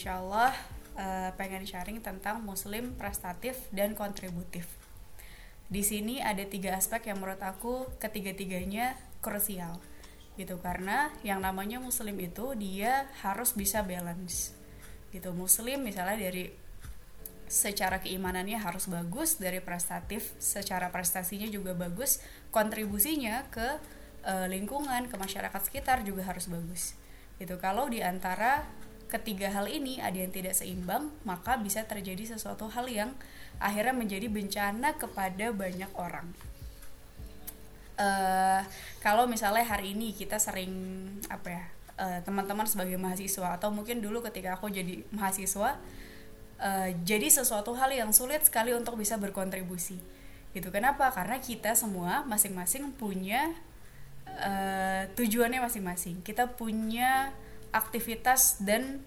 insya Allah uh, pengen sharing tentang Muslim prestatif dan kontributif. Di sini ada tiga aspek yang menurut aku ketiga-tiganya krusial gitu. Karena yang namanya Muslim itu dia harus bisa balance gitu. Muslim misalnya dari secara keimanannya harus bagus dari prestatif secara prestasinya juga bagus kontribusinya ke uh, lingkungan ke masyarakat sekitar juga harus bagus gitu. Kalau di antara ketiga hal ini ada yang tidak seimbang, maka bisa terjadi sesuatu hal yang akhirnya menjadi bencana kepada banyak orang. Uh, kalau misalnya hari ini kita sering apa ya uh, teman-teman sebagai mahasiswa atau mungkin dulu ketika aku jadi mahasiswa uh, jadi sesuatu hal yang sulit sekali untuk bisa berkontribusi. Gitu kenapa? Karena kita semua masing-masing punya uh, tujuannya masing-masing. Kita punya aktivitas dan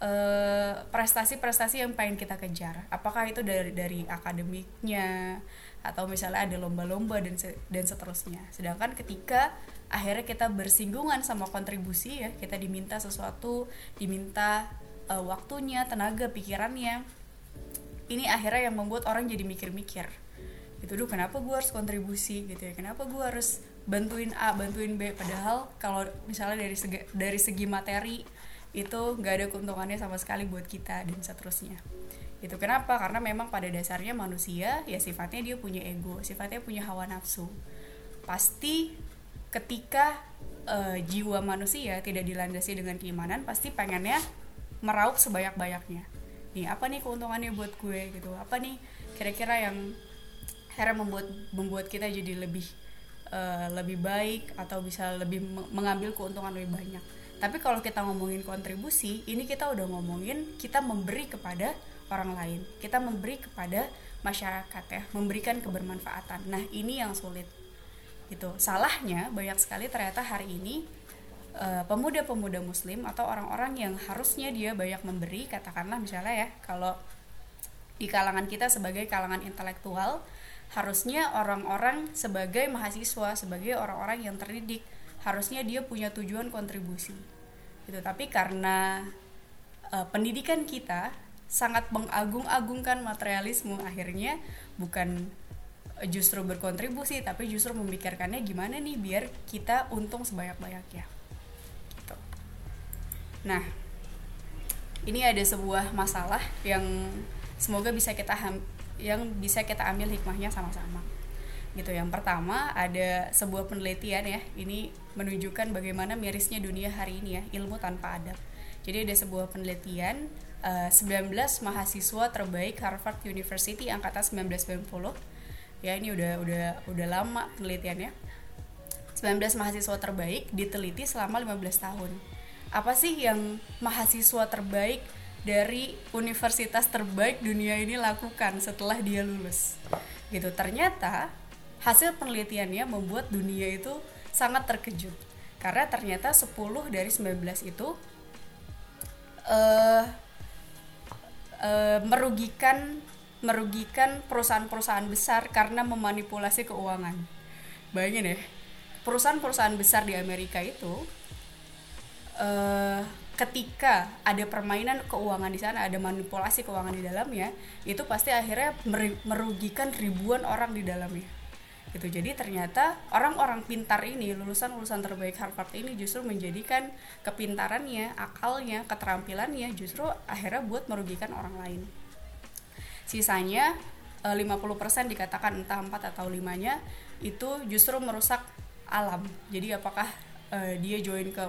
eh, prestasi-prestasi uh, yang pengen kita kejar. Apakah itu dari dari akademiknya atau misalnya ada lomba-lomba dan se dan seterusnya. Sedangkan ketika akhirnya kita bersinggungan sama kontribusi ya, kita diminta sesuatu, diminta uh, waktunya, tenaga, pikirannya. Ini akhirnya yang membuat orang jadi mikir-mikir. Gitu, duh kenapa gue harus kontribusi gitu ya? Kenapa gue harus bantuin A bantuin B. Padahal kalau misalnya dari segi dari segi materi itu nggak ada keuntungannya sama sekali buat kita dan seterusnya. Itu kenapa? Karena memang pada dasarnya manusia ya sifatnya dia punya ego sifatnya punya hawa nafsu. Pasti ketika uh, jiwa manusia tidak dilandasi dengan keimanan pasti pengennya meraup sebanyak-banyaknya. Nih apa nih keuntungannya buat gue gitu? Apa nih kira-kira yang akhirnya membuat membuat kita jadi lebih uh, lebih baik atau bisa lebih mengambil keuntungan lebih banyak. Tapi kalau kita ngomongin kontribusi, ini kita udah ngomongin kita memberi kepada orang lain. Kita memberi kepada masyarakat ya, memberikan kebermanfaatan. Nah, ini yang sulit. Gitu. Salahnya banyak sekali ternyata hari ini eh, pemuda-pemuda muslim atau orang-orang yang harusnya dia banyak memberi, katakanlah misalnya ya, kalau di kalangan kita sebagai kalangan intelektual, harusnya orang-orang sebagai mahasiswa sebagai orang-orang yang terdidik harusnya dia punya tujuan kontribusi. Gitu. Tapi karena uh, pendidikan kita sangat mengagung-agungkan materialisme akhirnya bukan justru berkontribusi tapi justru memikirkannya gimana nih biar kita untung sebanyak-banyaknya. Gitu. nah ini ada sebuah masalah yang semoga bisa kita yang bisa kita ambil hikmahnya sama-sama. Gitu yang pertama ada sebuah penelitian ya ini menunjukkan bagaimana mirisnya dunia hari ini ya ilmu tanpa adab. Jadi ada sebuah penelitian uh, eh, 19 mahasiswa terbaik Harvard University angkatan 1990 ya ini udah udah udah lama penelitiannya. 19 mahasiswa terbaik diteliti selama 15 tahun. Apa sih yang mahasiswa terbaik dari universitas terbaik dunia ini lakukan setelah dia lulus. Gitu. Ternyata hasil penelitiannya membuat dunia itu sangat terkejut. Karena ternyata 10 dari 19 itu uh, uh, merugikan merugikan perusahaan-perusahaan besar karena memanipulasi keuangan. Bayangin ya perusahaan-perusahaan besar di Amerika itu uh, ketika ada permainan keuangan di sana, ada manipulasi keuangan di dalamnya, itu pasti akhirnya merugikan ribuan orang di dalamnya. Gitu. Jadi ternyata orang-orang pintar ini, lulusan-lulusan terbaik Harvard ini justru menjadikan kepintarannya, akalnya, keterampilannya justru akhirnya buat merugikan orang lain. Sisanya 50% eh, dikatakan entah 4 atau 5-nya itu justru merusak alam. Jadi apakah uh, dia join ke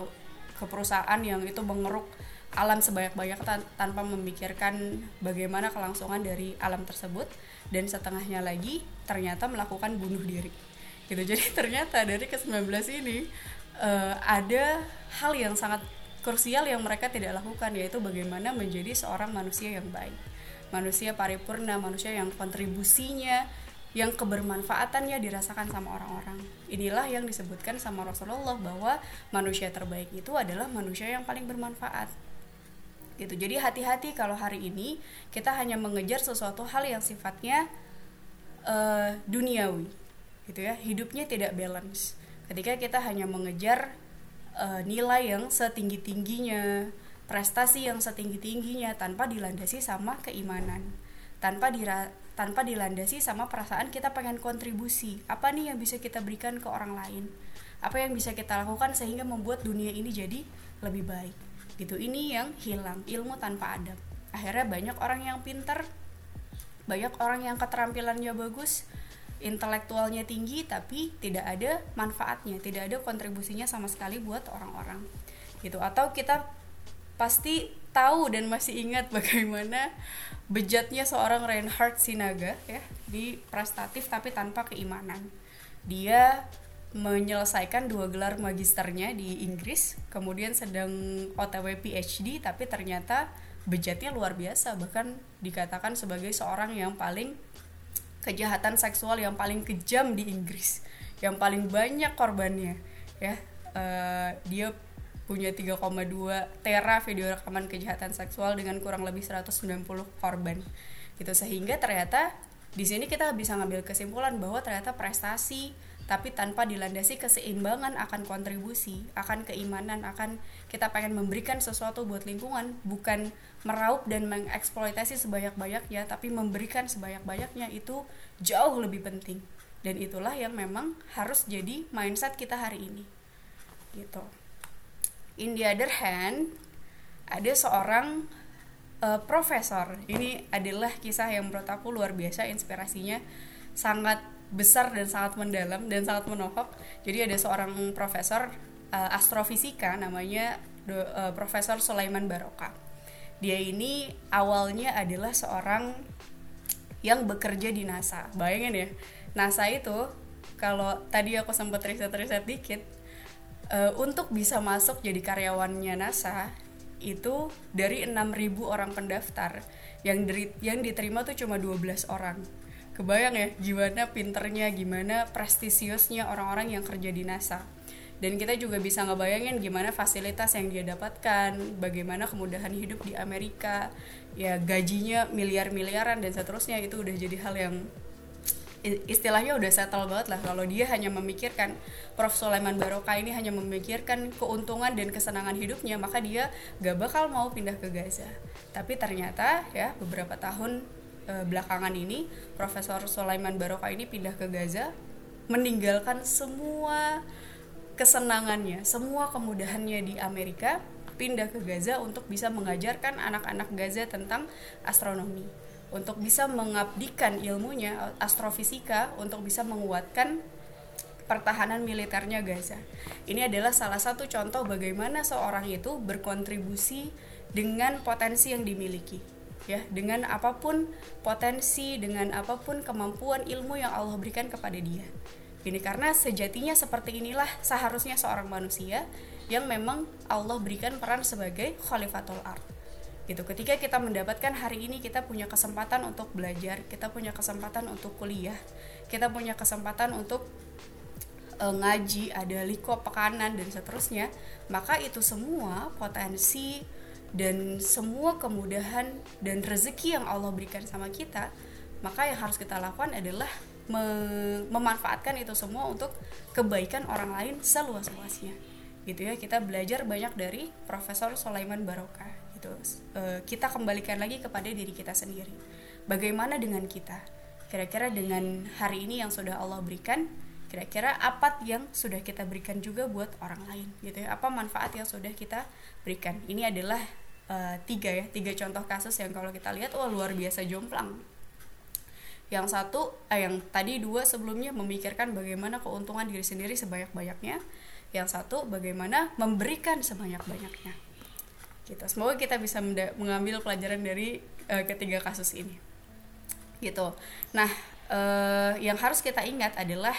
ke perusahaan yang itu mengeruk alam sebanyak-banyak tan tanpa memikirkan bagaimana kelangsungan dari alam tersebut. Dan setengahnya lagi ternyata melakukan bunuh diri. Gitu. Jadi ternyata dari ke 19 ini uh, ada hal yang sangat krusial yang mereka tidak lakukan yaitu bagaimana menjadi seorang manusia yang baik. Manusia paripurna manusia yang kontribusinya yang kebermanfaatannya dirasakan sama orang-orang. Inilah yang disebutkan sama Rasulullah bahwa manusia terbaik itu adalah manusia yang paling bermanfaat. Gitu. Jadi hati-hati kalau hari ini kita hanya mengejar sesuatu hal yang sifatnya uh, duniawi. Gitu ya. Hidupnya tidak balance. Ketika kita hanya mengejar uh, nilai yang setinggi-tingginya, prestasi yang setinggi-tingginya tanpa dilandasi sama keimanan tanpa dira tanpa dilandasi sama perasaan kita pengen kontribusi. Apa nih yang bisa kita berikan ke orang lain? Apa yang bisa kita lakukan sehingga membuat dunia ini jadi lebih baik? Gitu. Ini yang hilang ilmu tanpa adab. Akhirnya banyak orang yang pinter banyak orang yang keterampilannya bagus intelektualnya tinggi tapi tidak ada manfaatnya tidak ada kontribusinya sama sekali buat orang-orang. Gitu. Atau kita pasti tahu dan masih ingat bagaimana bejatnya seorang Reinhard Sinaga ya di prestatif tapi tanpa keimanan. Dia menyelesaikan dua gelar magisternya di Inggris, kemudian sedang OTW PhD tapi ternyata bejatnya luar biasa bahkan dikatakan sebagai seorang yang paling kejahatan seksual yang paling kejam di Inggris, yang paling banyak korbannya ya. Uh, dia punya 3,2 tera video rekaman kejahatan seksual dengan kurang lebih 190 korban gitu sehingga ternyata di sini kita bisa ngambil kesimpulan bahwa ternyata prestasi tapi tanpa dilandasi keseimbangan akan kontribusi, akan keimanan, akan kita pengen memberikan sesuatu buat lingkungan, bukan meraup dan mengeksploitasi sebanyak-banyaknya, tapi memberikan sebanyak-banyaknya itu jauh lebih penting. Dan itulah yang memang harus jadi mindset kita hari ini. Gitu in the other hand ada seorang uh, profesor. Ini adalah kisah yang menurut aku luar biasa inspirasinya sangat besar dan sangat mendalam dan sangat menohok jadi ada seorang profesor uh, astrofisika namanya uh, Profesor Sulaiman Baroka dia ini awalnya adalah seorang yang bekerja di NASA. Bayangin ya NASA itu kalau tadi aku sempat riset-riset dikit uh, untuk bisa masuk jadi karyawannya NASA itu dari 6.000 orang pendaftar yang dari yang diterima tuh cuma 12 orang. Kebayang ya gimana pinternya gimana prestisiusnya orang-orang yang kerja di NASA. Dan kita juga bisa ngebayangin gimana fasilitas yang dia dapatkan bagaimana kemudahan hidup di Amerika. Ya gajinya miliar-miliaran dan seterusnya itu udah jadi hal yang istilahnya udah settle banget lah. Kalau dia hanya memikirkan Prof. Sulaiman Baroka ini hanya memikirkan keuntungan dan kesenangan hidupnya maka dia gak bakal mau pindah ke Gaza. Tapi ternyata ya beberapa tahun e, belakangan ini Profesor Sulaiman Baroka ini pindah ke Gaza meninggalkan semua kesenangannya semua kemudahannya di Amerika pindah ke Gaza untuk bisa mengajarkan anak-anak Gaza tentang astronomi untuk bisa mengabdikan ilmunya astrofisika untuk bisa menguatkan pertahanan militernya Gaza. Ini adalah salah satu contoh bagaimana seorang itu berkontribusi dengan potensi yang dimiliki. Ya, dengan apa pun potensi, dengan apa pun kemampuan ilmu yang Allah berikan kepada dia. Ini karena sejatinya seperti inilah seharusnya seorang manusia yang memang Allah berikan peran sebagai khalifatul ard gitu. Ketika kita mendapatkan hari ini kita punya kesempatan untuk belajar kita punya kesempatan untuk kuliah kita punya kesempatan untuk uh, ngaji ada liko pekanan dan seterusnya maka itu semua potensi dan semua kemudahan dan rezeki yang Allah berikan sama kita maka yang harus kita lakukan adalah me memanfaatkan itu semua untuk kebaikan orang lain seluas-luasnya. Gitu ya kita belajar banyak dari Profesor Sulaiman Barokah gitu. Uh, kita kembalikan lagi kepada diri kita sendiri. Bagaimana dengan kita? Kira-kira dengan hari ini yang sudah Allah berikan kira-kira apa yang sudah kita berikan juga buat orang lain gitu ya? Apa manfaat yang sudah kita berikan? Ini adalah uh, tiga ya tiga contoh kasus yang kalau kita lihat wah luar biasa jomplang. Yang satu eh, yang tadi dua sebelumnya memikirkan bagaimana keuntungan diri sendiri sebanyak-banyaknya. Yang satu bagaimana memberikan sebanyak-banyaknya gitu. Semoga kita bisa mengambil pelajaran dari uh, ketiga kasus ini. Gitu. Nah uh, yang harus kita ingat adalah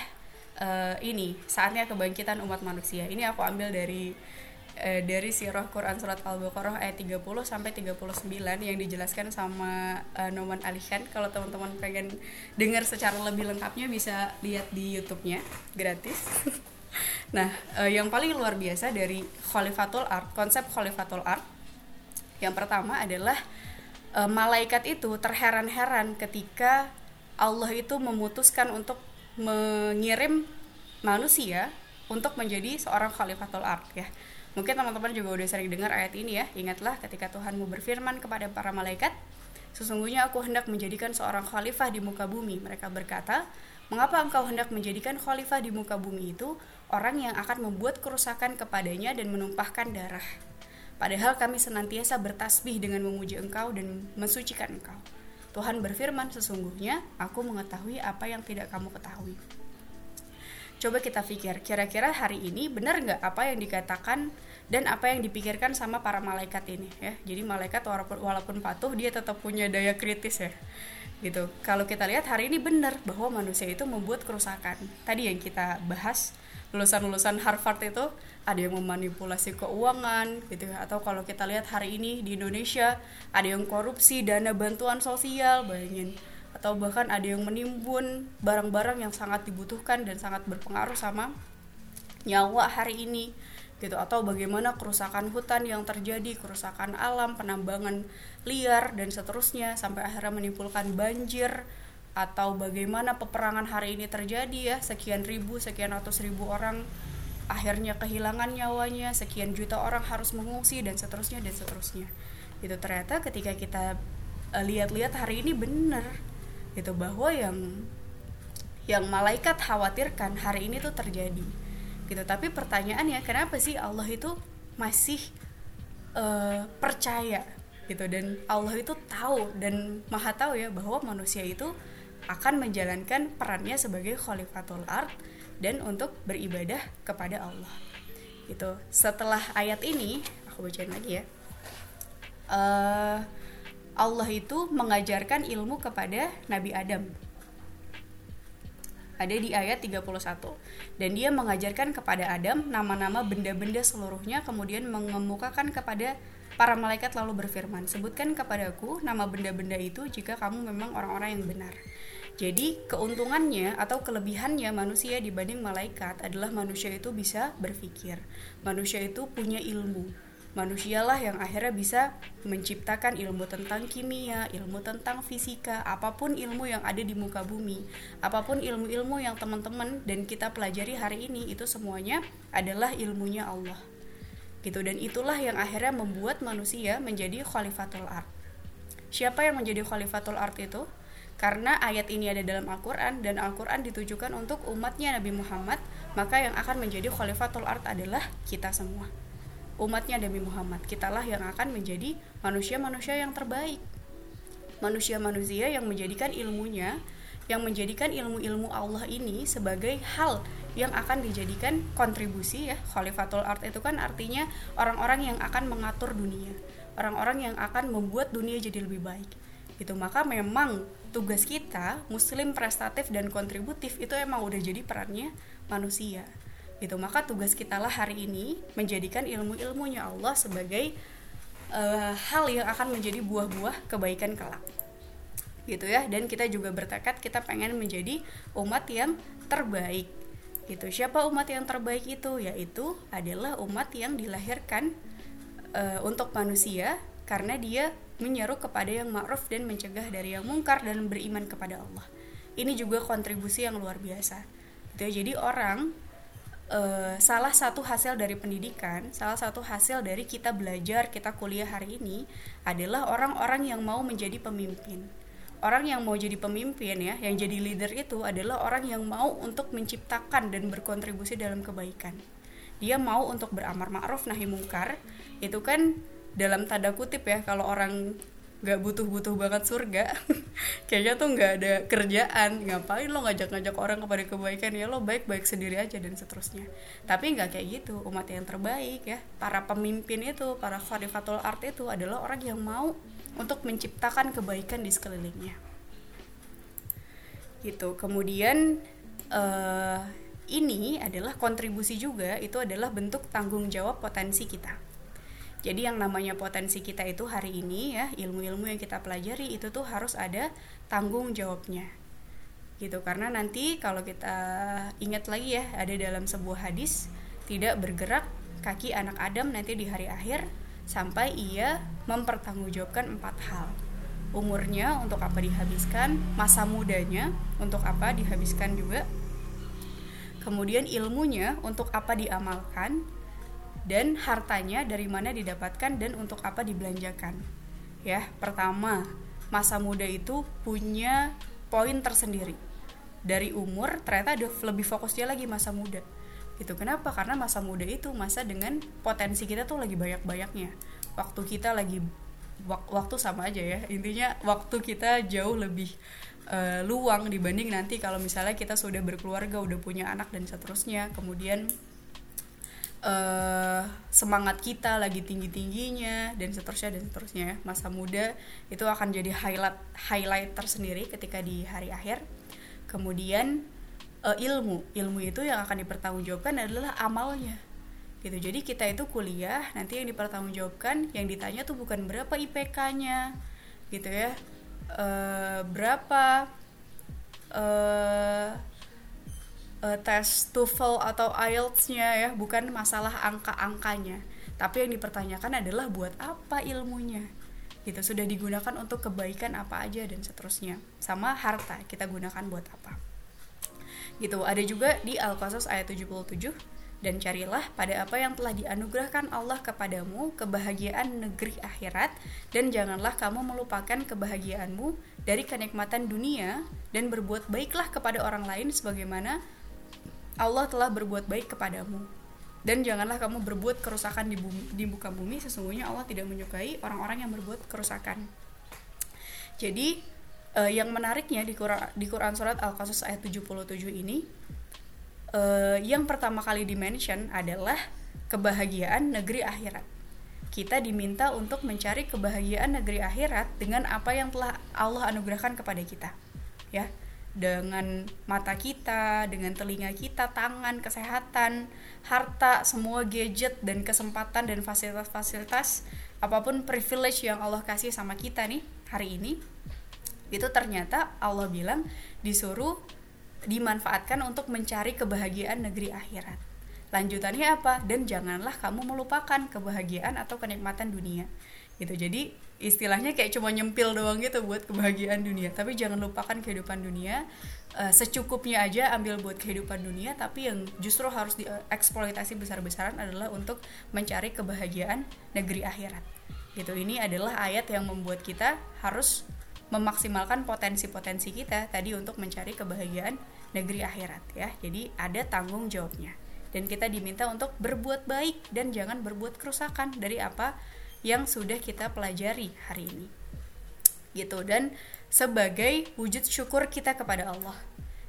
uh, ini saatnya kebangkitan umat manusia. Ini aku ambil dari uh, dari sirah Quran surat Al-Baqarah ayat 30 sampai 39 yang dijelaskan sama uh, Noman Alihan. Kalau teman-teman pengen dengar secara lebih lengkapnya bisa lihat di YouTube-nya gratis. Nah, uh, yang paling luar biasa dari Khalifatul Art, konsep Khalifatul Art yang pertama adalah e, malaikat itu terheran-heran ketika Allah itu memutuskan untuk mengirim manusia untuk menjadi seorang khalifatul ard ya. Mungkin teman-teman juga udah sering dengar ayat ini ya. Ingatlah ketika Tuhanmu berfirman kepada para malaikat sesungguhnya aku hendak menjadikan seorang khalifah di muka bumi. Mereka berkata mengapa engkau hendak menjadikan khalifah di muka bumi itu orang yang akan membuat kerusakan kepadanya dan menumpahkan darah padahal kami senantiasa bertasbih dengan memuji engkau dan mensucikan engkau Tuhan berfirman, "Sesungguhnya aku mengetahui apa yang tidak kamu ketahui." Coba kita pikir, kira-kira hari ini benar nggak apa yang dikatakan dan apa yang dipikirkan sama para malaikat ini ya. Jadi malaikat walaupun walaupun patuh dia tetap punya daya kritis ya. Gitu. Kalau kita lihat hari ini benar bahwa manusia itu membuat kerusakan. Tadi yang kita bahas lulusan-lulusan Harvard itu ada yang memanipulasi keuangan gitu. Atau kalau kita lihat hari ini di Indonesia ada yang korupsi dana bantuan sosial bayangin. Atau bahkan ada yang menimbun barang-barang yang sangat dibutuhkan dan sangat berpengaruh sama nyawa hari ini gitu. Atau bagaimana kerusakan hutan yang terjadi kerusakan alam penambangan liar dan seterusnya sampai akhirnya menimbulkan banjir. Atau bagaimana peperangan hari ini terjadi ya sekian ribu sekian ratus ribu orang akhirnya kehilangan nyawanya sekian juta orang harus mengungsi dan seterusnya dan seterusnya. Itu ternyata ketika kita uh, lihat-lihat hari ini benar itu bahwa yang yang malaikat khawatirkan hari ini tuh terjadi. Gitu tapi pertanyaannya kenapa sih Allah itu masih uh, percaya? Gitu dan Allah itu tahu dan maha tahu ya bahwa manusia itu akan menjalankan perannya sebagai khalifatul ard dan untuk beribadah kepada Allah. Itu setelah ayat ini aku bacain lagi ya. Uh, Allah itu mengajarkan ilmu kepada Nabi Adam. Ada di ayat 31. Dan dia mengajarkan kepada Adam nama-nama benda-benda seluruhnya kemudian mengemukakan kepada para malaikat lalu berfirman, "Sebutkan kepadaku nama benda-benda itu jika kamu memang orang-orang yang benar." Jadi keuntungannya atau kelebihannya manusia dibanding malaikat adalah manusia itu bisa berpikir. Manusia itu punya ilmu. Manusialah yang akhirnya bisa menciptakan ilmu tentang kimia, ilmu tentang fisika, apa pun ilmu yang ada di muka bumi, apa pun ilmu-ilmu yang teman-teman dan kita pelajari hari ini itu semuanya adalah ilmunya Allah. Gitu dan itulah yang akhirnya membuat manusia menjadi khalifatul art. Siapa yang menjadi khalifatul art itu? Karena ayat ini ada dalam Al-Quran dan Al-Quran ditujukan untuk umatnya Nabi Muhammad, maka yang akan menjadi khalifatul art adalah kita semua. Umatnya Nabi Muhammad, kitalah yang akan menjadi manusia-manusia yang terbaik. Manusia-manusia yang menjadikan ilmunya, yang menjadikan ilmu-ilmu Allah ini sebagai hal yang akan dijadikan kontribusi ya. Khalifatul art itu kan artinya orang-orang yang akan mengatur dunia, orang-orang yang akan membuat dunia jadi lebih baik. Itu maka memang tugas kita muslim prestatif dan kontributif itu emang udah jadi perannya manusia gitu. Maka tugas kita lah hari ini menjadikan ilmu-ilmunya Allah sebagai uh, hal yang akan menjadi buah-buah kebaikan kelak gitu ya. Dan kita juga bertekad kita pengen menjadi umat yang terbaik gitu. Siapa umat yang terbaik itu? Yaitu adalah umat yang dilahirkan uh, untuk manusia karena dia menyeru kepada yang ma'ruf dan mencegah dari yang mungkar dan beriman kepada Allah. Ini juga kontribusi yang luar biasa. Gitu ya. Jadi orang uh, salah satu hasil dari pendidikan, salah satu hasil dari kita belajar, kita kuliah hari ini adalah orang-orang yang mau menjadi pemimpin. Orang yang mau jadi pemimpin ya, yang jadi leader itu adalah orang yang mau untuk menciptakan dan berkontribusi dalam kebaikan. Dia mau untuk beramar ma'ruf nahi mungkar. Itu kan dalam tanda kutip ya kalau orang nggak butuh-butuh banget surga kayaknya tuh nggak ada kerjaan. Ngapain lo ngajak-ngajak orang kepada kebaikan? Ya lo baik-baik sendiri aja dan seterusnya. Tapi nggak kayak gitu umat yang terbaik ya. Para pemimpin itu para khalifatul art itu adalah orang yang mau untuk menciptakan kebaikan di sekelilingnya. Gitu. Kemudian uh, ini adalah kontribusi juga. Itu adalah bentuk tanggung jawab potensi kita jadi yang namanya potensi kita itu hari ini ya, ilmu-ilmu yang kita pelajari itu tuh harus ada tanggung jawabnya. Gitu karena nanti kalau kita ingat lagi ya, ada dalam sebuah hadis tidak bergerak kaki anak Adam nanti di hari akhir sampai ia mempertanggungjawabkan empat hal. Umurnya untuk apa dihabiskan, masa mudanya untuk apa dihabiskan juga, kemudian ilmunya untuk apa diamalkan dan hartanya dari mana didapatkan dan untuk apa dibelanjakan. Ya pertama masa muda itu punya poin tersendiri. Dari umur ternyata ada lebih fokusnya lagi masa muda. Gitu. Kenapa? Karena masa muda itu masa dengan potensi kita tuh lagi banyak-banyaknya. Waktu kita lagi waktu sama aja ya. Intinya waktu kita jauh lebih uh, luang dibanding nanti kalau misalnya kita sudah berkeluarga udah punya anak dan seterusnya. Kemudian uh, semangat kita lagi tinggi tingginya dan seterusnya dan seterusnya. Ya. masa muda itu akan jadi highlight highlight tersendiri ketika di hari akhir. Kemudian uh, ilmu. Ilmu itu yang akan dipertanggungjawabkan adalah amalnya. Gitu. Jadi kita itu kuliah nanti yang dipertanggungjawabkan yang ditanya tuh bukan berapa IPK-nya gitu ya. Uh, berapa uh, uh, tes TOEFL atau IELTS-nya ya bukan masalah angka-angkanya. Tapi yang dipertanyakan adalah buat apa ilmunya? Gitu sudah digunakan untuk kebaikan apa aja dan seterusnya. Sama harta kita gunakan buat apa? Gitu ada juga di Al-Qasas ayat 77 dan carilah pada apa yang telah dianugerahkan Allah kepadamu kebahagiaan negeri akhirat dan janganlah kamu melupakan kebahagiaanmu dari kenikmatan dunia dan berbuat baiklah kepada orang lain sebagaimana Allah telah berbuat baik kepadamu dan janganlah kamu berbuat kerusakan di bumi di muka bumi sesungguhnya Allah tidak menyukai orang-orang yang berbuat kerusakan jadi uh, yang menariknya di Quran, di Quran surat Al-Qasas ayat 77 ini uh, yang pertama kali dimention adalah kebahagiaan negeri akhirat. Kita diminta untuk mencari kebahagiaan negeri akhirat dengan apa yang telah Allah anugerahkan kepada kita. Ya, dengan mata kita, dengan telinga kita, tangan, kesehatan, harta, semua gadget dan kesempatan dan fasilitas-fasilitas apa pun privilege yang Allah kasih sama kita nih hari ini itu ternyata Allah bilang disuruh dimanfaatkan untuk mencari kebahagiaan negeri akhirat. Lanjutannya apa? Dan janganlah kamu melupakan kebahagiaan atau kenikmatan dunia. Gitu. Jadi istilahnya kayak cuma nyempil doang gitu buat kebahagiaan dunia. Tapi jangan lupakan kehidupan dunia. Uh, secukupnya aja ambil buat kehidupan dunia. Tapi yang justru harus dieksploitasi besar-besaran adalah untuk mencari kebahagiaan negeri akhirat. Gitu. Ini adalah ayat yang membuat kita harus memaksimalkan potensi-potensi kita tadi untuk mencari kebahagiaan negeri akhirat ya. Jadi ada tanggung jawabnya. Dan kita diminta untuk berbuat baik dan jangan berbuat kerusakan dari apa yang sudah kita pelajari hari ini. Gitu dan sebagai wujud syukur kita kepada Allah.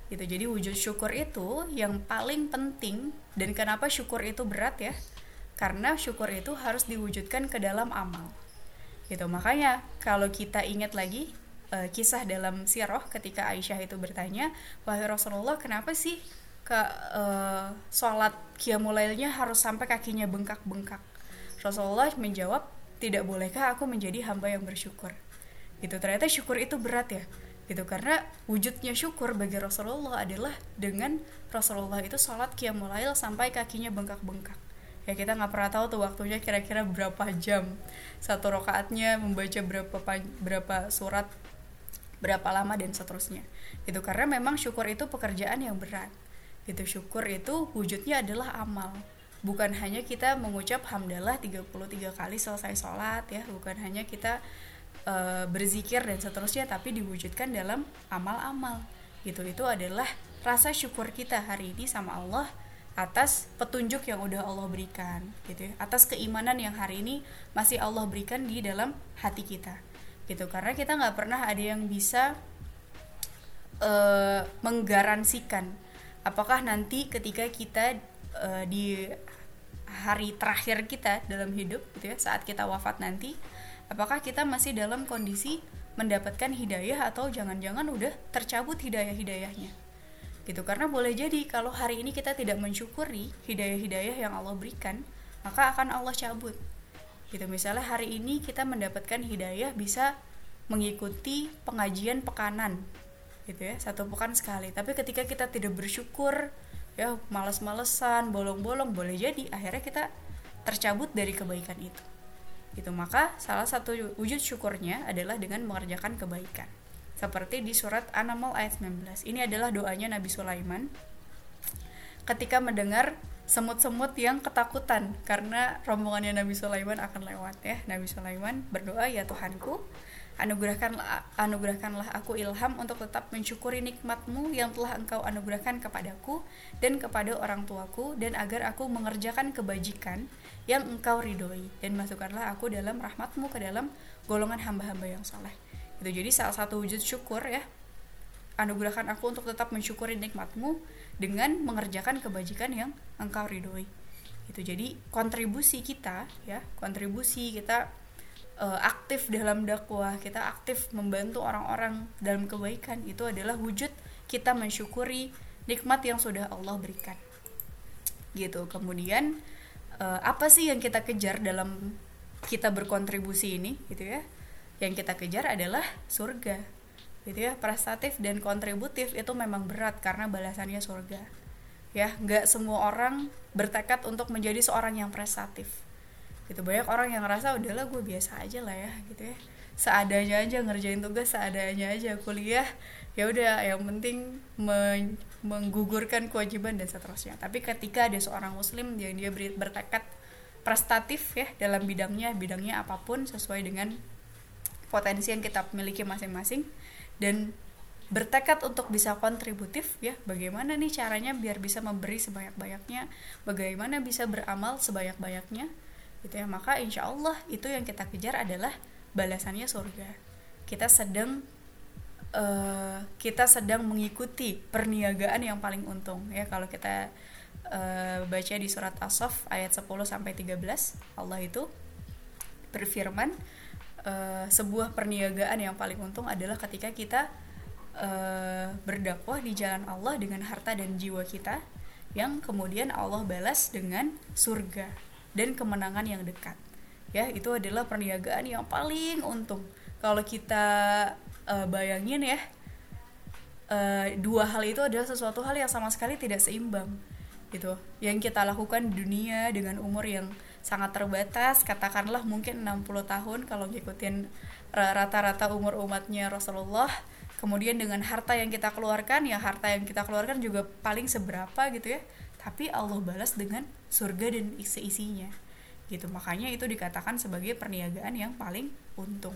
Gitu. Jadi wujud syukur itu yang paling penting dan kenapa syukur itu berat ya? Karena syukur itu harus diwujudkan ke dalam amal. Gitu. Makanya kalau kita ingat lagi uh, kisah dalam siroh ketika Aisyah itu bertanya, wahai Rasulullah kenapa sih ke uh, sholat harus sampai kakinya bengkak-bengkak? Rasulullah menjawab, tidak bolehkah aku menjadi hamba yang bersyukur? Gitu ternyata syukur itu berat ya. Gitu karena wujudnya syukur bagi Rasulullah adalah dengan Rasulullah itu sholat kiamulail sampai kakinya bengkak-bengkak. Ya kita nggak pernah tahu tuh waktunya kira-kira berapa jam satu rokaatnya membaca berapa berapa surat berapa lama dan seterusnya. Gitu karena memang syukur itu pekerjaan yang berat. Gitu syukur itu wujudnya adalah amal bukan hanya kita mengucap hamdalah 33 kali selesai sholat ya. Bukan hanya kita e, berzikir dan seterusnya tapi diwujudkan dalam amal-amal. Gitu. Itu adalah rasa syukur kita hari ini sama Allah atas petunjuk yang udah Allah berikan gitu ya. Atas keimanan yang hari ini masih Allah berikan di dalam hati kita gitu. Karena kita nggak pernah ada yang bisa uh, menggaransikan apakah nanti ketika kita uh, di hari terakhir kita dalam hidup gitu ya saat kita wafat nanti apakah kita masih dalam kondisi mendapatkan hidayah atau jangan-jangan udah tercabut hidayah-hidayahnya? Gitu karena boleh jadi kalau hari ini kita tidak mensyukuri hidayah-hidayah yang Allah berikan maka akan Allah cabut. Gitu misalnya hari ini kita mendapatkan hidayah bisa mengikuti pengajian pekanan gitu ya satu pekan sekali. Tapi ketika kita tidak bersyukur ya males-malesan bolong-bolong boleh jadi. Akhirnya kita tercabut dari kebaikan itu. Gitu. Maka salah satu wujud syukurnya adalah dengan mengerjakan kebaikan. Seperti di surat An-Naml ayat 19 ini adalah doanya Nabi Sulaiman ketika mendengar semut-semut yang ketakutan karena rombongannya Nabi Sulaiman akan lewat ya. Nabi Sulaiman berdoa ya Tuhanku, anugerahkanlah anugerahkanlah aku ilham untuk tetap mensyukuri nikmatmu yang telah engkau anugerahkan kepadaku dan kepada orang tuaku dan agar aku mengerjakan kebajikan yang engkau ridhoi. Dan masukkanlah aku dalam rahmatmu ke dalam golongan hamba-hamba yang saleh. Itu jadi salah satu wujud syukur ya anugerahkan aku untuk tetap mensyukuri nikmatmu dengan mengerjakan kebajikan yang engkau ridhoi. Itu jadi kontribusi kita ya kontribusi kita uh, aktif dalam dakwah kita aktif membantu orang-orang dalam kebaikan itu adalah wujud kita mensyukuri nikmat yang sudah Allah berikan. Gitu. Kemudian uh, apa sih yang kita kejar dalam kita berkontribusi ini? Gitu ya. Yang kita kejar adalah surga. Gitu ya. Prestatif dan kontributif itu memang berat karena balasannya surga. Ya nggak semua orang bertekad untuk menjadi seorang yang prestatif gitu banyak orang yang ngerasa udahlah gue biasa aja lah ya gitu ya. Seadanya aja ngerjain tugas seadanya aja kuliah ya udah yang penting men menggugurkan kewajiban dan seterusnya. Tapi ketika ada seorang muslim yang dia bertekad prestatif ya dalam bidangnya bidangnya apa pun sesuai dengan potensi yang kita miliki masing-masing dan bertekad untuk bisa kontributif ya bagaimana nih caranya biar bisa memberi sebanyak-banyaknya bagaimana bisa beramal sebanyak-banyaknya gitu ya. Maka insya Allah itu yang kita kejar adalah balasannya surga. Kita sedang uh, kita sedang mengikuti perniagaan yang paling untung. Ya kalau kita uh, baca di surat as ayat 10 sampai 13 Allah itu berfirman uh, sebuah perniagaan yang paling untung adalah ketika kita uh, berdakwah di jalan Allah dengan harta dan jiwa kita yang kemudian Allah balas dengan surga dan kemenangan yang dekat. Ya itu adalah perniagaan yang paling untung. Kalau kita uh, bayangin ya uh, dua hal itu adalah sesuatu hal yang sama sekali tidak seimbang gitu. Yang kita lakukan di dunia dengan umur yang sangat terbatas katakanlah mungkin 60 tahun kalau ngikutin rata-rata umur umatnya Rasulullah kemudian dengan harta yang kita keluarkan ya harta yang kita keluarkan juga paling seberapa gitu ya. Tapi Allah balas dengan surga dan isi-isinya. Gitu. Makanya itu dikatakan sebagai perniagaan yang paling untung.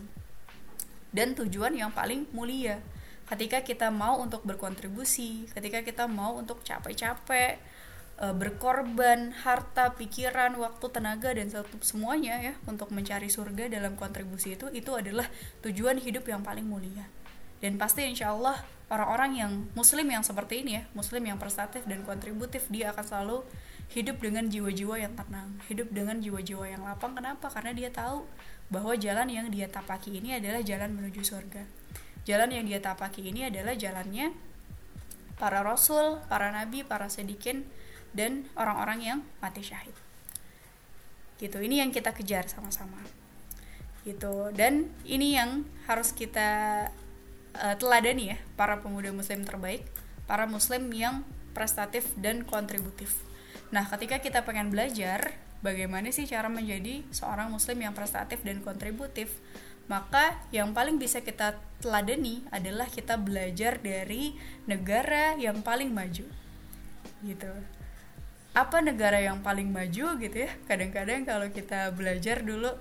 Dan tujuan yang paling mulia. Ketika kita mau untuk berkontribusi ketika kita mau untuk capek-capek e, berkorban harta, pikiran, waktu, tenaga dan semuanya ya untuk mencari surga dalam kontribusi itu itu adalah tujuan hidup yang paling mulia. Dan pasti insya Allah orang-orang yang muslim yang seperti ini ya, muslim yang prestatif dan kontributif dia akan selalu hidup dengan jiwa-jiwa yang tenang, hidup dengan jiwa-jiwa yang lapang. Kenapa? Karena dia tahu bahwa jalan yang dia tapaki ini adalah jalan menuju surga. Jalan yang dia tapaki ini adalah jalannya para rasul, para nabi, para sedikin, dan orang-orang yang mati syahid gitu ini yang kita kejar sama-sama gitu dan ini yang harus kita uh, teladani ya para pemuda muslim terbaik para muslim yang prestatif dan kontributif nah ketika kita pengen belajar bagaimana sih cara menjadi seorang muslim yang prestatif dan kontributif? Maka yang paling bisa kita teladani adalah kita belajar dari negara yang paling maju gitu. Apa negara yang paling maju gitu ya? Kadang-kadang kalau kita belajar dulu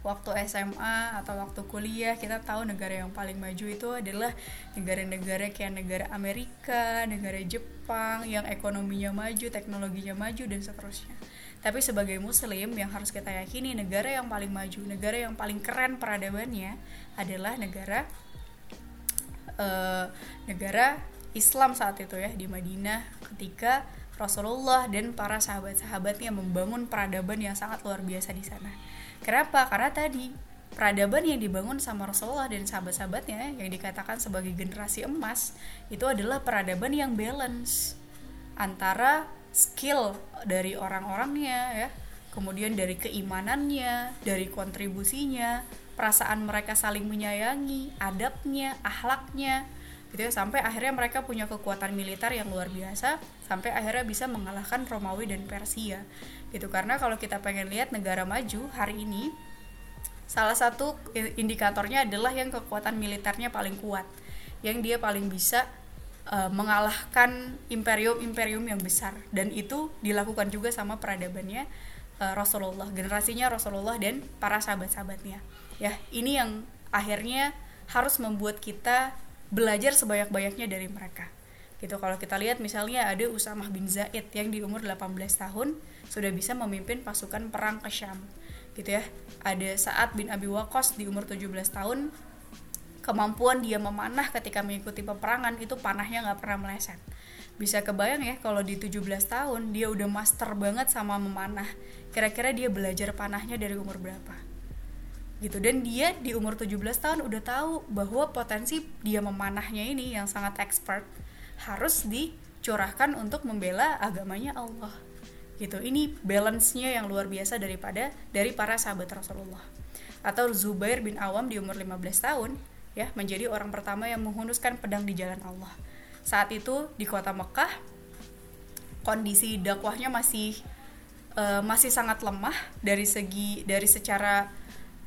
waktu SMA atau waktu kuliah kita tahu negara yang paling maju itu adalah negara-negara kayak negara Amerika, negara Jepang yang ekonominya maju, teknologinya maju dan seterusnya. Tapi sebagai muslim yang harus kita yakini negara yang paling maju, negara yang paling keren peradabannya adalah negara uh, negara Islam saat itu ya di Madinah ketika Rasulullah dan para sahabat-sahabatnya membangun peradaban yang sangat luar biasa di sana. Kenapa? Karena tadi peradaban yang dibangun sama Rasulullah dan sahabat-sahabatnya yang dikatakan sebagai generasi emas itu adalah peradaban yang balance antara skill dari orang-orangnya ya, kemudian dari keimanannya, dari kontribusinya, perasaan mereka saling menyayangi, adabnya, ahlaknya, gitu ya sampai akhirnya mereka punya kekuatan militer yang luar biasa sampai akhirnya bisa mengalahkan Romawi dan Persia. Gitu karena kalau kita pengen lihat negara maju hari ini salah satu indikatornya adalah yang kekuatan militernya paling kuat yang dia paling bisa uh, mengalahkan imperium-imperium yang besar. Dan itu dilakukan juga sama peradabannya uh, Rasulullah generasinya Rasulullah dan para sahabat-sahabatnya. Ya ini yang akhirnya harus membuat kita belajar sebanyak-banyaknya dari mereka. Gitu kalau kita lihat misalnya ada Usamah bin Zaid yang di umur 18 tahun sudah bisa memimpin pasukan perang ke Syam gitu ya. Ada Saat bin Abi Waqqas di umur 17 tahun kemampuan dia memanah ketika mengikuti peperangan itu panahnya nggak pernah meleset. Bisa kebayang ya kalau di 17 tahun dia udah master banget sama memanah. Kira-kira dia belajar panahnya dari umur berapa gitu. Dan dia di umur 17 tahun udah tahu bahwa potensi dia memanahnya ini yang sangat expert harus dicurahkan untuk membela agamanya Allah. Gitu. Ini balance-nya yang luar biasa daripada dari para sahabat Rasulullah. Atau Zubair bin Awam di umur 15 tahun ya menjadi orang pertama yang menghunuskan pedang di jalan Allah. Saat itu di kota Mekah kondisi dakwahnya masih uh, masih sangat lemah dari segi dari secara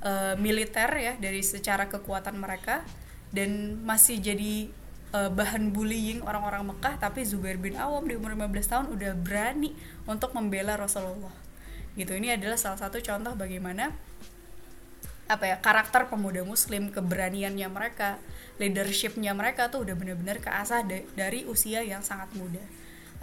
uh, militer ya dari secara kekuatan mereka. Dan masih jadi uh, bahan bullying orang-orang Mekah tapi Zubair bin Awam di umur 15 tahun udah berani untuk membela Rasulullah. Gitu. Ini adalah salah satu contoh bagaimana apa ya karakter pemuda muslim keberaniannya mereka leadershipnya mereka tuh udah bener-bener keasah dari usia yang sangat muda.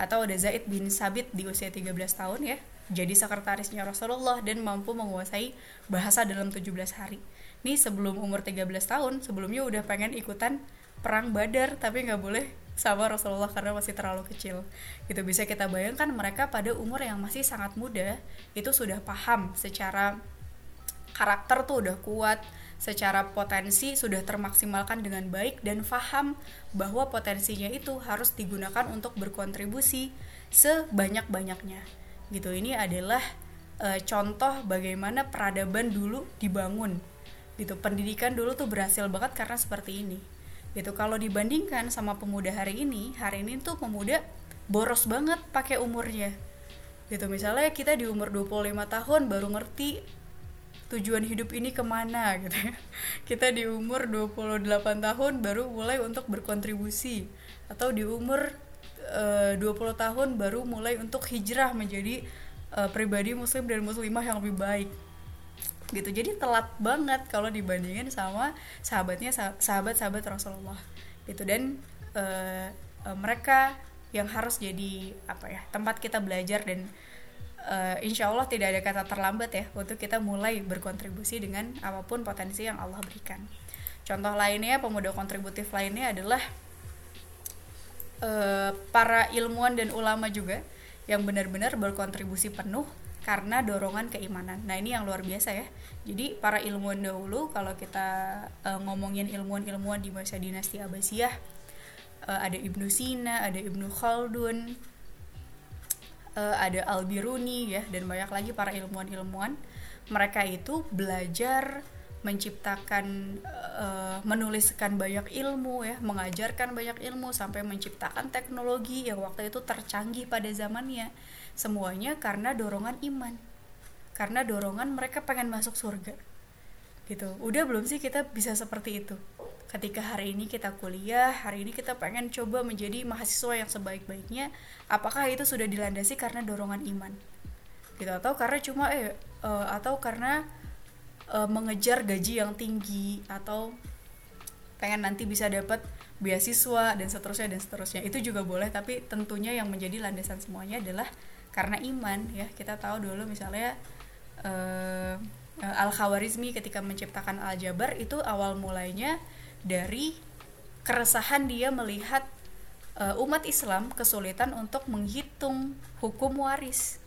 Atau ada Zaid bin Sabit di usia 13 tahun ya jadi sekretarisnya Rasulullah dan mampu menguasai bahasa dalam 17 hari. Ini sebelum umur 13 tahun, sebelumnya udah pengen ikutan perang badar tapi nggak boleh sama Rasulullah karena masih terlalu kecil. Gitu bisa kita bayangkan mereka pada umur yang masih sangat muda itu sudah paham secara karakter tuh udah kuat, secara potensi sudah termaksimalkan dengan baik dan paham bahwa potensinya itu harus digunakan untuk berkontribusi sebanyak-banyaknya gitu. Ini adalah e, contoh bagaimana peradaban dulu dibangun gitu. Pendidikan dulu tuh berhasil banget karena seperti ini gitu. Kalau dibandingkan sama pemuda hari ini hari ini tuh pemuda boros banget pakai umurnya gitu. Misalnya kita di umur 25 tahun baru ngerti tujuan hidup ini ke mana gitu. Ya kita di umur 28 tahun baru mulai untuk berkontribusi atau di umur uh, 20 tahun baru mulai untuk hijrah menjadi uh, pribadi muslim dan muslimah yang lebih baik. Gitu. Jadi telat banget kalau dibandingin sama sahabatnya sahabat sahabat Rasulullah. Gitu. Dan uh, uh, mereka yang harus jadi apa ya tempat kita belajar dan uh, insya Allah tidak ada kata terlambat ya untuk kita mulai berkontribusi dengan apa pun potensi yang Allah berikan. Contoh lainnya pemuda kontributif lainnya adalah uh, para ilmuwan dan ulama juga yang benar-benar berkontribusi penuh karena dorongan keimanan. Nah, ini yang luar biasa ya. Jadi, para ilmuwan dahulu kalau kita uh, ngomongin ilmuwan-ilmuwan di masa dinasti Abbasiyah uh, ada Ibnu Sina, ada Ibnu Khaldun, uh, ada Al-Biruni ya dan banyak lagi para ilmuwan-ilmuwan. Mereka itu belajar menciptakan uh, menuliskan banyak ilmu ya mengajarkan banyak ilmu sampai menciptakan teknologi yang waktu itu tercanggih pada zamannya. Semuanya karena dorongan iman. Karena dorongan mereka pengen masuk surga. Gitu. Udah belum sih kita bisa seperti itu? Ketika hari ini kita kuliah hari ini kita pengen coba menjadi mahasiswa yang sebaik-baiknya apakah itu sudah dilandasi karena dorongan iman? Gitu. Atau karena cuma eh uh, atau karena uh, mengejar gaji yang tinggi atau pengen nanti bisa dapat beasiswa dan seterusnya dan seterusnya. Itu juga boleh tapi tentunya yang menjadi landasan semuanya adalah karena iman ya. Kita tahu dulu misalnya uh, al khawarizmi ketika menciptakan al jabar itu awal mulainya dari keresahan dia melihat uh, umat Islam kesulitan untuk menghitung hukum waris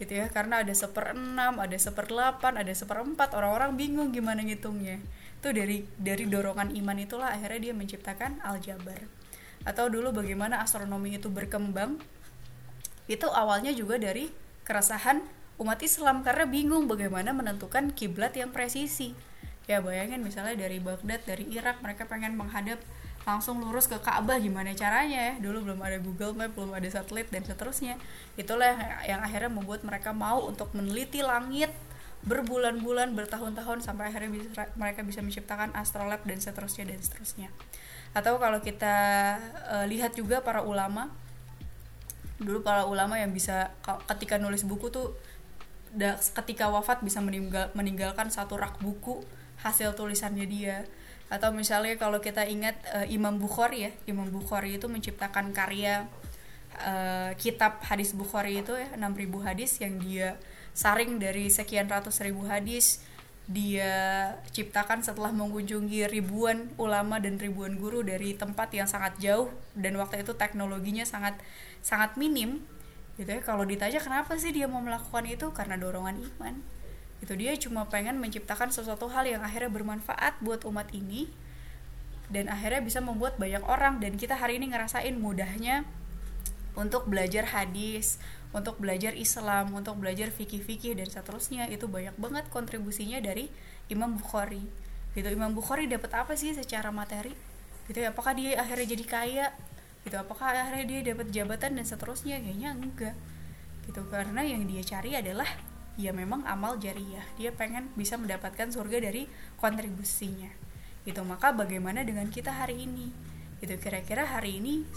gitu ya. Karena ada seperenam ada seperdelapan ada seperempat orang-orang bingung gimana ngitungnya. Itu dari dari dorongan iman itulah akhirnya dia menciptakan aljabar. Atau dulu bagaimana astronomi itu berkembang itu awalnya juga dari keresahan umat Islam. Karena bingung bagaimana menentukan kiblat yang presisi. Ya bayangin misalnya dari Baghdad dari Irak mereka pengen menghadap langsung lurus ke Ka'bah gimana caranya ya? Dulu belum ada Google Map belum ada satelit dan seterusnya. Itulah yang, yang akhirnya membuat mereka mau untuk meneliti langit berbulan-bulan bertahun-tahun sampai akhirnya bisa, mereka bisa menciptakan astrolab dan seterusnya dan seterusnya. Atau kalau kita uh, lihat juga para ulama dulu para ulama yang bisa ketika nulis buku tuh ketika wafat bisa meninggal, meninggalkan satu rak buku hasil tulisannya dia atau misalnya kalau kita ingat uh, Imam Bukhari ya Imam Bukhari itu menciptakan karya uh, kitab hadis Bukhari itu ya 6000 hadis yang dia saring dari sekian ratus ribu hadis dia ciptakan setelah mengunjungi ribuan ulama dan ribuan guru dari tempat yang sangat jauh dan waktu itu teknologinya sangat sangat minim. Gitu ya kalau ditanya kenapa sih dia mau melakukan itu? Karena dorongan iman itu dia cuma pengen menciptakan sesuatu hal yang akhirnya bermanfaat buat umat ini dan akhirnya bisa membuat banyak orang dan kita hari ini ngerasain mudahnya untuk belajar hadis untuk belajar Islam, untuk belajar fikih-fikih dan seterusnya itu banyak banget kontribusinya dari Imam Bukhari. Gitu Imam Bukhari dapat apa sih secara materi? Gitu apakah dia akhirnya jadi kaya? Gitu apakah akhirnya dia dapat jabatan dan seterusnya? Kayaknya enggak. Gitu karena yang dia cari adalah ya memang amal jariah. Dia pengen bisa mendapatkan surga dari kontribusinya. Gitu maka bagaimana dengan kita hari ini? Gitu kira-kira hari ini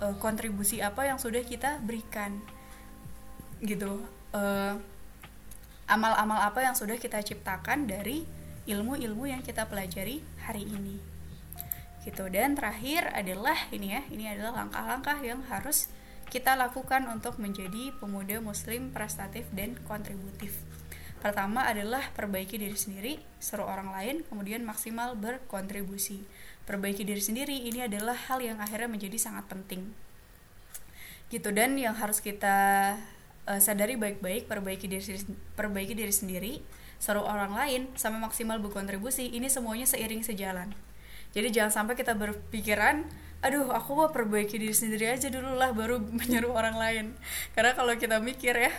eh, kontribusi apa yang sudah kita berikan? gitu amal amal-amal apa yang sudah kita ciptakan dari ilmu-ilmu yang kita pelajari hari ini gitu dan terakhir adalah ini ya ini adalah langkah-langkah yang harus kita lakukan untuk menjadi pemuda muslim prestatif dan kontributif. Pertama adalah perbaiki diri sendiri seru orang lain kemudian maksimal berkontribusi. Perbaiki diri sendiri ini adalah hal yang akhirnya menjadi sangat penting. Gitu dan yang harus kita uh, sadari baik-baik perbaiki diri perbaiki diri sendiri seru orang lain sampai maksimal berkontribusi ini semuanya seiring sejalan. Jadi jangan sampai kita berpikiran aduh aku mau perbaiki diri sendiri aja dulu lah baru menyeru orang lain. Karena kalau kita mikir ya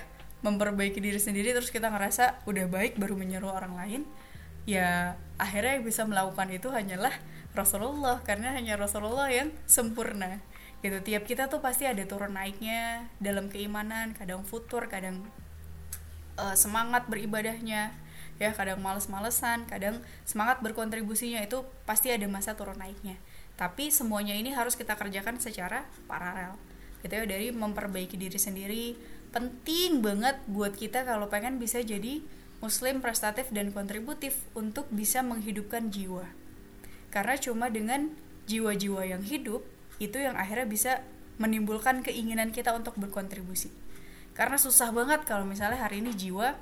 memperbaiki diri sendiri terus kita ngerasa udah baik baru menyeru orang lain ya akhirnya yang bisa melakukan itu hanyalah Rasulullah. Karena hanya Rasulullah yang sempurna. Gitu tiap kita tuh pasti ada turun naiknya dalam keimanan kadang futur kadang uh, semangat beribadahnya. Ya kadang males-malesan kadang semangat berkontribusinya itu pasti ada masa turun naiknya tapi semuanya ini harus kita kerjakan secara paralel. Gitu ya dari memperbaiki diri sendiri. Penting banget buat kita kalau pengen bisa jadi muslim prestatif dan kontributif untuk bisa menghidupkan jiwa. Karena cuma dengan jiwa-jiwa yang hidup itu yang akhirnya bisa menimbulkan keinginan kita untuk berkontribusi. Karena susah banget kalau misalnya hari ini jiwa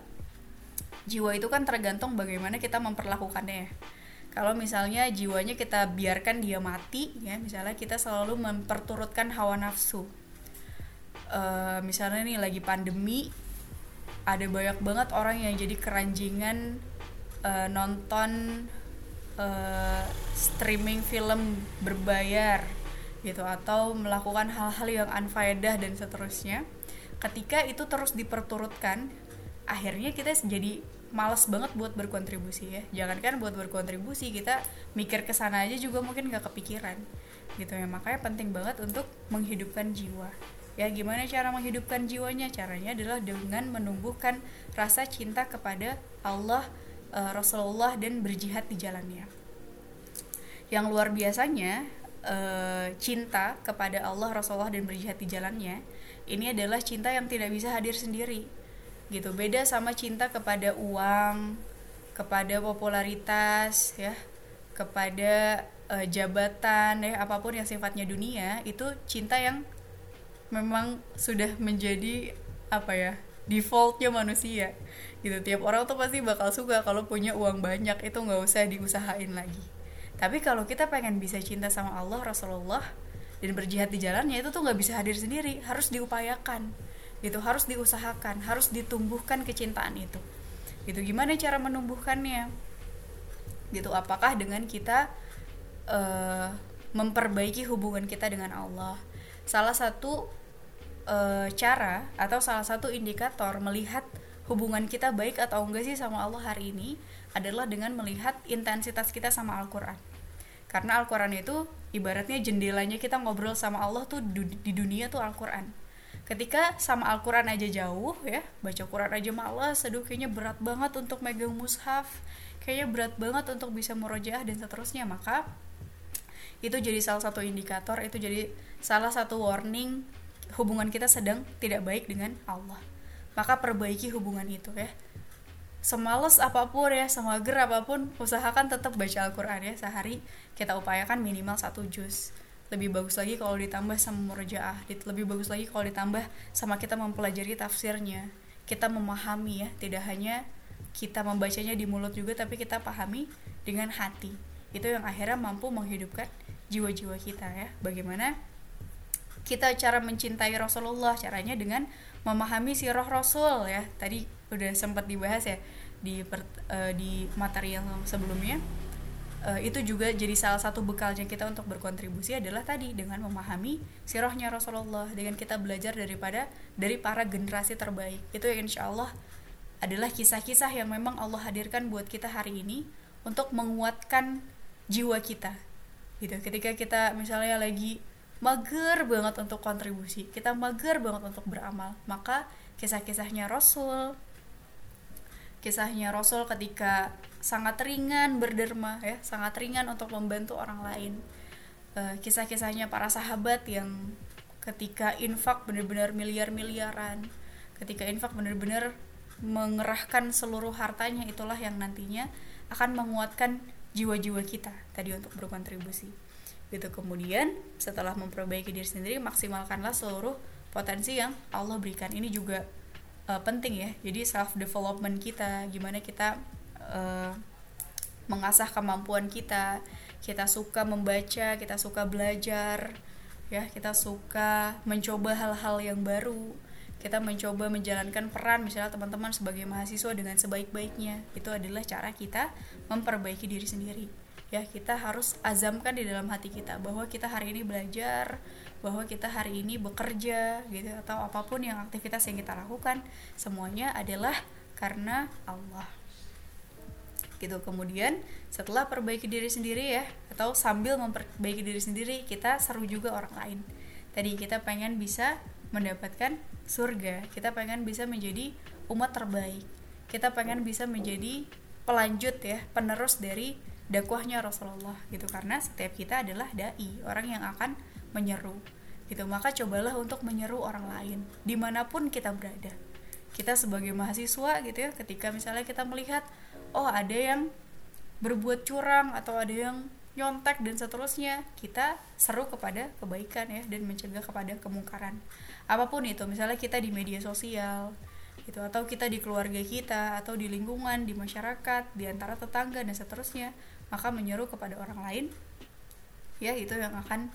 jiwa itu kan tergantung bagaimana kita memperlakukannya kalau misalnya jiwanya kita biarkan dia mati ya misalnya kita selalu memperturutkan hawa nafsu. Uh, misalnya nih lagi pandemi ada banyak banget orang yang jadi keranjingan uh, nonton uh, streaming film berbayar gitu atau melakukan hal-hal yang unfaedah dan seterusnya. Ketika itu terus diperturutkan akhirnya kita jadi malas banget buat berkontribusi ya. Jangankan buat berkontribusi kita mikir ke sana aja juga mungkin gak kepikiran gitu ya. Makanya penting banget untuk menghidupkan jiwa. Ya gimana cara menghidupkan jiwanya? Caranya adalah dengan menumbuhkan rasa cinta kepada Allah uh, Rasulullah dan berjihad di jalannya. Yang luar biasanya uh, cinta kepada Allah Rasulullah dan berjihad di jalannya ini adalah cinta yang tidak bisa hadir sendiri gitu. Beda sama cinta kepada uang kepada popularitas ya. Kepada uh, jabatan ya. Apa pun yang sifatnya dunia itu cinta yang memang sudah menjadi apa ya defaultnya manusia gitu. Tiap orang tuh pasti bakal suka kalau punya uang banyak itu nggak usah diusahain lagi. Tapi kalau kita pengen bisa cinta sama Allah Rasulullah dan berjihad di jalannya itu tuh nggak bisa hadir sendiri harus diupayakan gitu harus diusahakan harus ditumbuhkan kecintaan itu. Gitu gimana cara menumbuhkannya? Gitu apakah dengan kita uh, memperbaiki hubungan kita dengan Allah? Salah satu uh, cara atau salah satu indikator melihat hubungan kita baik atau enggak sih sama Allah hari ini adalah dengan melihat intensitas kita sama Al-Quran. Karena Al-Quran itu ibaratnya jendelanya kita ngobrol sama Allah tuh di dunia tuh Al-Quran ketika sama Al-Quran aja jauh ya baca Quran aja malas aduh kayaknya berat banget untuk megang mushaf kayaknya berat banget untuk bisa murojaah dan seterusnya maka itu jadi salah satu indikator itu jadi salah satu warning hubungan kita sedang tidak baik dengan Allah. Maka perbaiki hubungan itu ya. Semales apa pun ya semager apa pun usahakan tetap baca Al-Quran ya. Sehari kita upayakan minimal satu juz lebih bagus lagi kalau ditambah sama murjaah. Lebih bagus lagi kalau ditambah sama kita mempelajari tafsirnya. Kita memahami ya tidak hanya kita membacanya di mulut juga tapi kita pahami dengan hati. Itu yang akhirnya mampu menghidupkan jiwa-jiwa kita ya. Bagaimana kita cara mencintai Rasulullah caranya dengan memahami sirah Rasul ya. Tadi udah sempat dibahas ya di per, uh, di materi yang sebelumnya uh, itu juga jadi salah satu bekalnya kita untuk berkontribusi adalah tadi dengan memahami sirahnya Rasulullah dengan kita belajar daripada dari para generasi terbaik. Itu insya Allah adalah kisah-kisah yang memang Allah hadirkan buat kita hari ini untuk menguatkan jiwa kita. Gitu. Ketika kita misalnya lagi mager banget untuk kontribusi kita mager banget untuk beramal maka kisah-kisahnya Rasul kisahnya Rasul ketika sangat ringan berderma ya. Sangat ringan untuk membantu orang lain. Uh, kisah-kisahnya para sahabat yang ketika infak benar-benar miliar-miliaran ketika infak benar-benar mengerahkan seluruh hartanya itulah yang nantinya akan menguatkan jiwa-jiwa kita tadi untuk berkontribusi. Gitu. Kemudian setelah memperbaiki diri sendiri maksimalkanlah seluruh potensi yang Allah berikan. Ini juga uh, penting ya. Jadi self development kita gimana kita uh, mengasah kemampuan kita. Kita suka membaca kita suka belajar ya kita suka mencoba hal-hal yang baru. Kita mencoba menjalankan peran misalnya teman-teman sebagai mahasiswa dengan sebaik-baiknya. Itu adalah cara kita memperbaiki diri sendiri. Ya kita harus azamkan di dalam hati kita bahwa kita hari ini belajar bahwa kita hari ini bekerja gitu atau apa pun yang aktivitas yang kita lakukan semuanya adalah karena Allah gitu. Kemudian setelah perbaiki diri sendiri ya atau sambil memperbaiki diri sendiri kita seru juga orang lain. Tadi kita pengen bisa mendapatkan surga kita pengen bisa menjadi umat terbaik. Kita pengen bisa menjadi pelanjut ya penerus dari dakwahnya Rasulullah gitu. Karena setiap kita adalah dai orang yang akan menyeru gitu. Maka cobalah untuk menyeru orang lain di mana pun kita berada kita sebagai mahasiswa gitu ya ketika misalnya kita melihat oh ada yang berbuat curang atau ada yang nyontek dan seterusnya kita seru kepada kebaikan ya dan mencegah kepada kemungkaran. Apa pun itu misalnya kita di media sosial gitu atau kita di keluarga kita atau di lingkungan di masyarakat di antara tetangga dan seterusnya maka menyeru kepada orang lain ya itu yang akan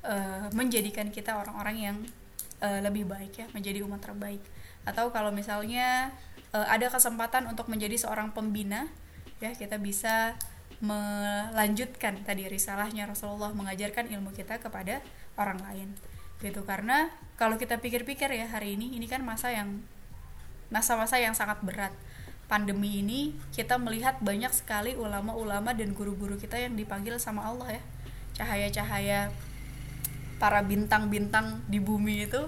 uh, menjadikan kita orang-orang yang uh, lebih baik ya menjadi umat terbaik atau kalau misalnya uh, ada kesempatan untuk menjadi seorang pembina ya kita bisa melanjutkan tadi risalahnya Rasulullah mengajarkan ilmu kita kepada orang lain. Gitu karena kalau kita pikir-pikir ya hari ini ini kan masa yang masa-masa yang sangat berat. Pandemi ini kita melihat banyak sekali ulama-ulama dan guru-guru kita yang dipanggil sama Allah ya. Cahaya-cahaya para bintang-bintang di bumi itu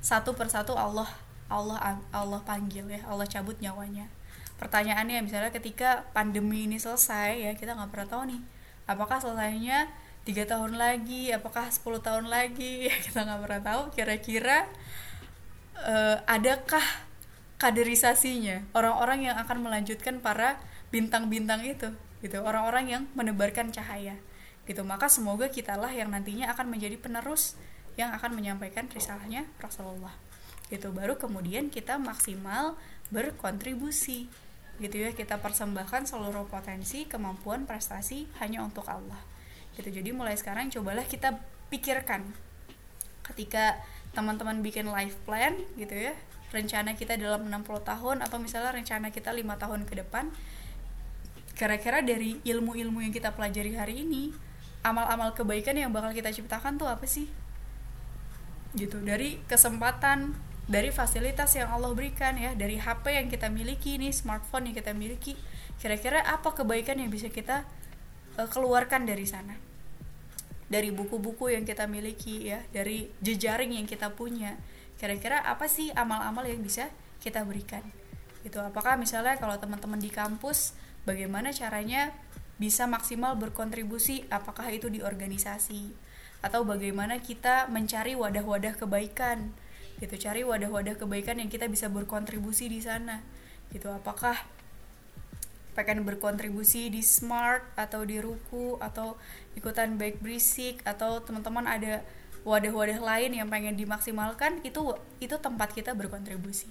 satu persatu Allah Allah Allah panggil ya Allah cabut nyawanya. Pertanyaannya misalnya ketika pandemi ini selesai ya kita nggak pernah tahu nih apakah selesainya tiga tahun lagi apakah 10 tahun lagi? Ya kita nggak pernah tahu. Kira-kira uh, adakah kaderisasinya orang-orang yang akan melanjutkan para bintang-bintang itu? Gitu orang-orang yang menebarkan cahaya. Gitu maka semoga kitalah yang nantinya akan menjadi penerus yang akan menyampaikan risalahnya Rasulullah gitu. Baru kemudian kita maksimal berkontribusi. Gitu ya kita persembahkan seluruh potensi kemampuan prestasi hanya untuk Allah. Gitu. Jadi mulai sekarang cobalah kita pikirkan. Ketika teman-teman bikin life plan gitu ya rencana kita dalam 60 tahun atau misalnya rencana kita lima tahun ke depan kira-kira dari ilmu-ilmu yang kita pelajari hari ini amal-amal kebaikan yang bakal kita ciptakan tuh apa sih? Gitu. Dari kesempatan dari fasilitas yang Allah berikan ya dari HP yang kita miliki nih smartphone yang kita miliki kira-kira apa kebaikan yang bisa kita uh, keluarkan dari sana? Dari buku-buku yang kita miliki ya dari jejaring yang kita punya kira-kira apa sih amal-amal yang bisa kita berikan? Gitu apakah misalnya kalau teman-teman di kampus bagaimana caranya bisa maksimal berkontribusi? Apakah itu di organisasi? Atau bagaimana kita mencari wadah-wadah kebaikan gitu. Cari wadah-wadah kebaikan yang kita bisa berkontribusi di sana gitu. Apakah pengen berkontribusi di smart atau di ruku atau ikutan baik berisik atau teman-teman ada wadah-wadah lain yang pengen dimaksimalkan itu itu tempat kita berkontribusi.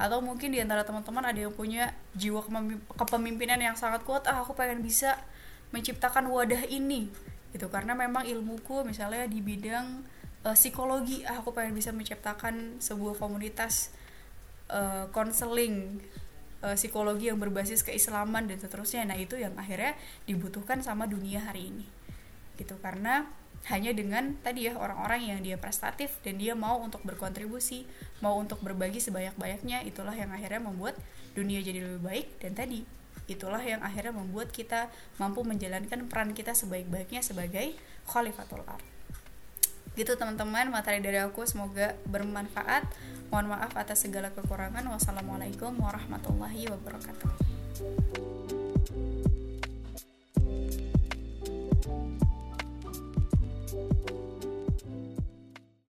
Atau mungkin di antara teman-teman ada yang punya jiwa kepemimpinan yang sangat kuat ah aku pengen bisa menciptakan wadah ini gitu. Karena memang ilmuku misalnya di bidang uh, psikologi. Ah, aku pengen bisa menciptakan sebuah komunitas konseling uh, uh, psikologi yang berbasis keislaman dan seterusnya. Nah itu yang akhirnya dibutuhkan sama dunia hari ini. Gitu karena hanya dengan tadi ya orang-orang yang dia prestatif dan dia mau untuk berkontribusi mau untuk berbagi sebanyak-banyaknya itulah yang akhirnya membuat dunia jadi lebih baik. Dan tadi itulah yang akhirnya membuat kita mampu menjalankan peran kita sebaik-baiknya sebagai khalifatul ard gitu teman-teman. Materi dari aku semoga bermanfaat. Mohon maaf atas segala kekurangan. Wassalamualaikum warahmatullahi wabarakatuh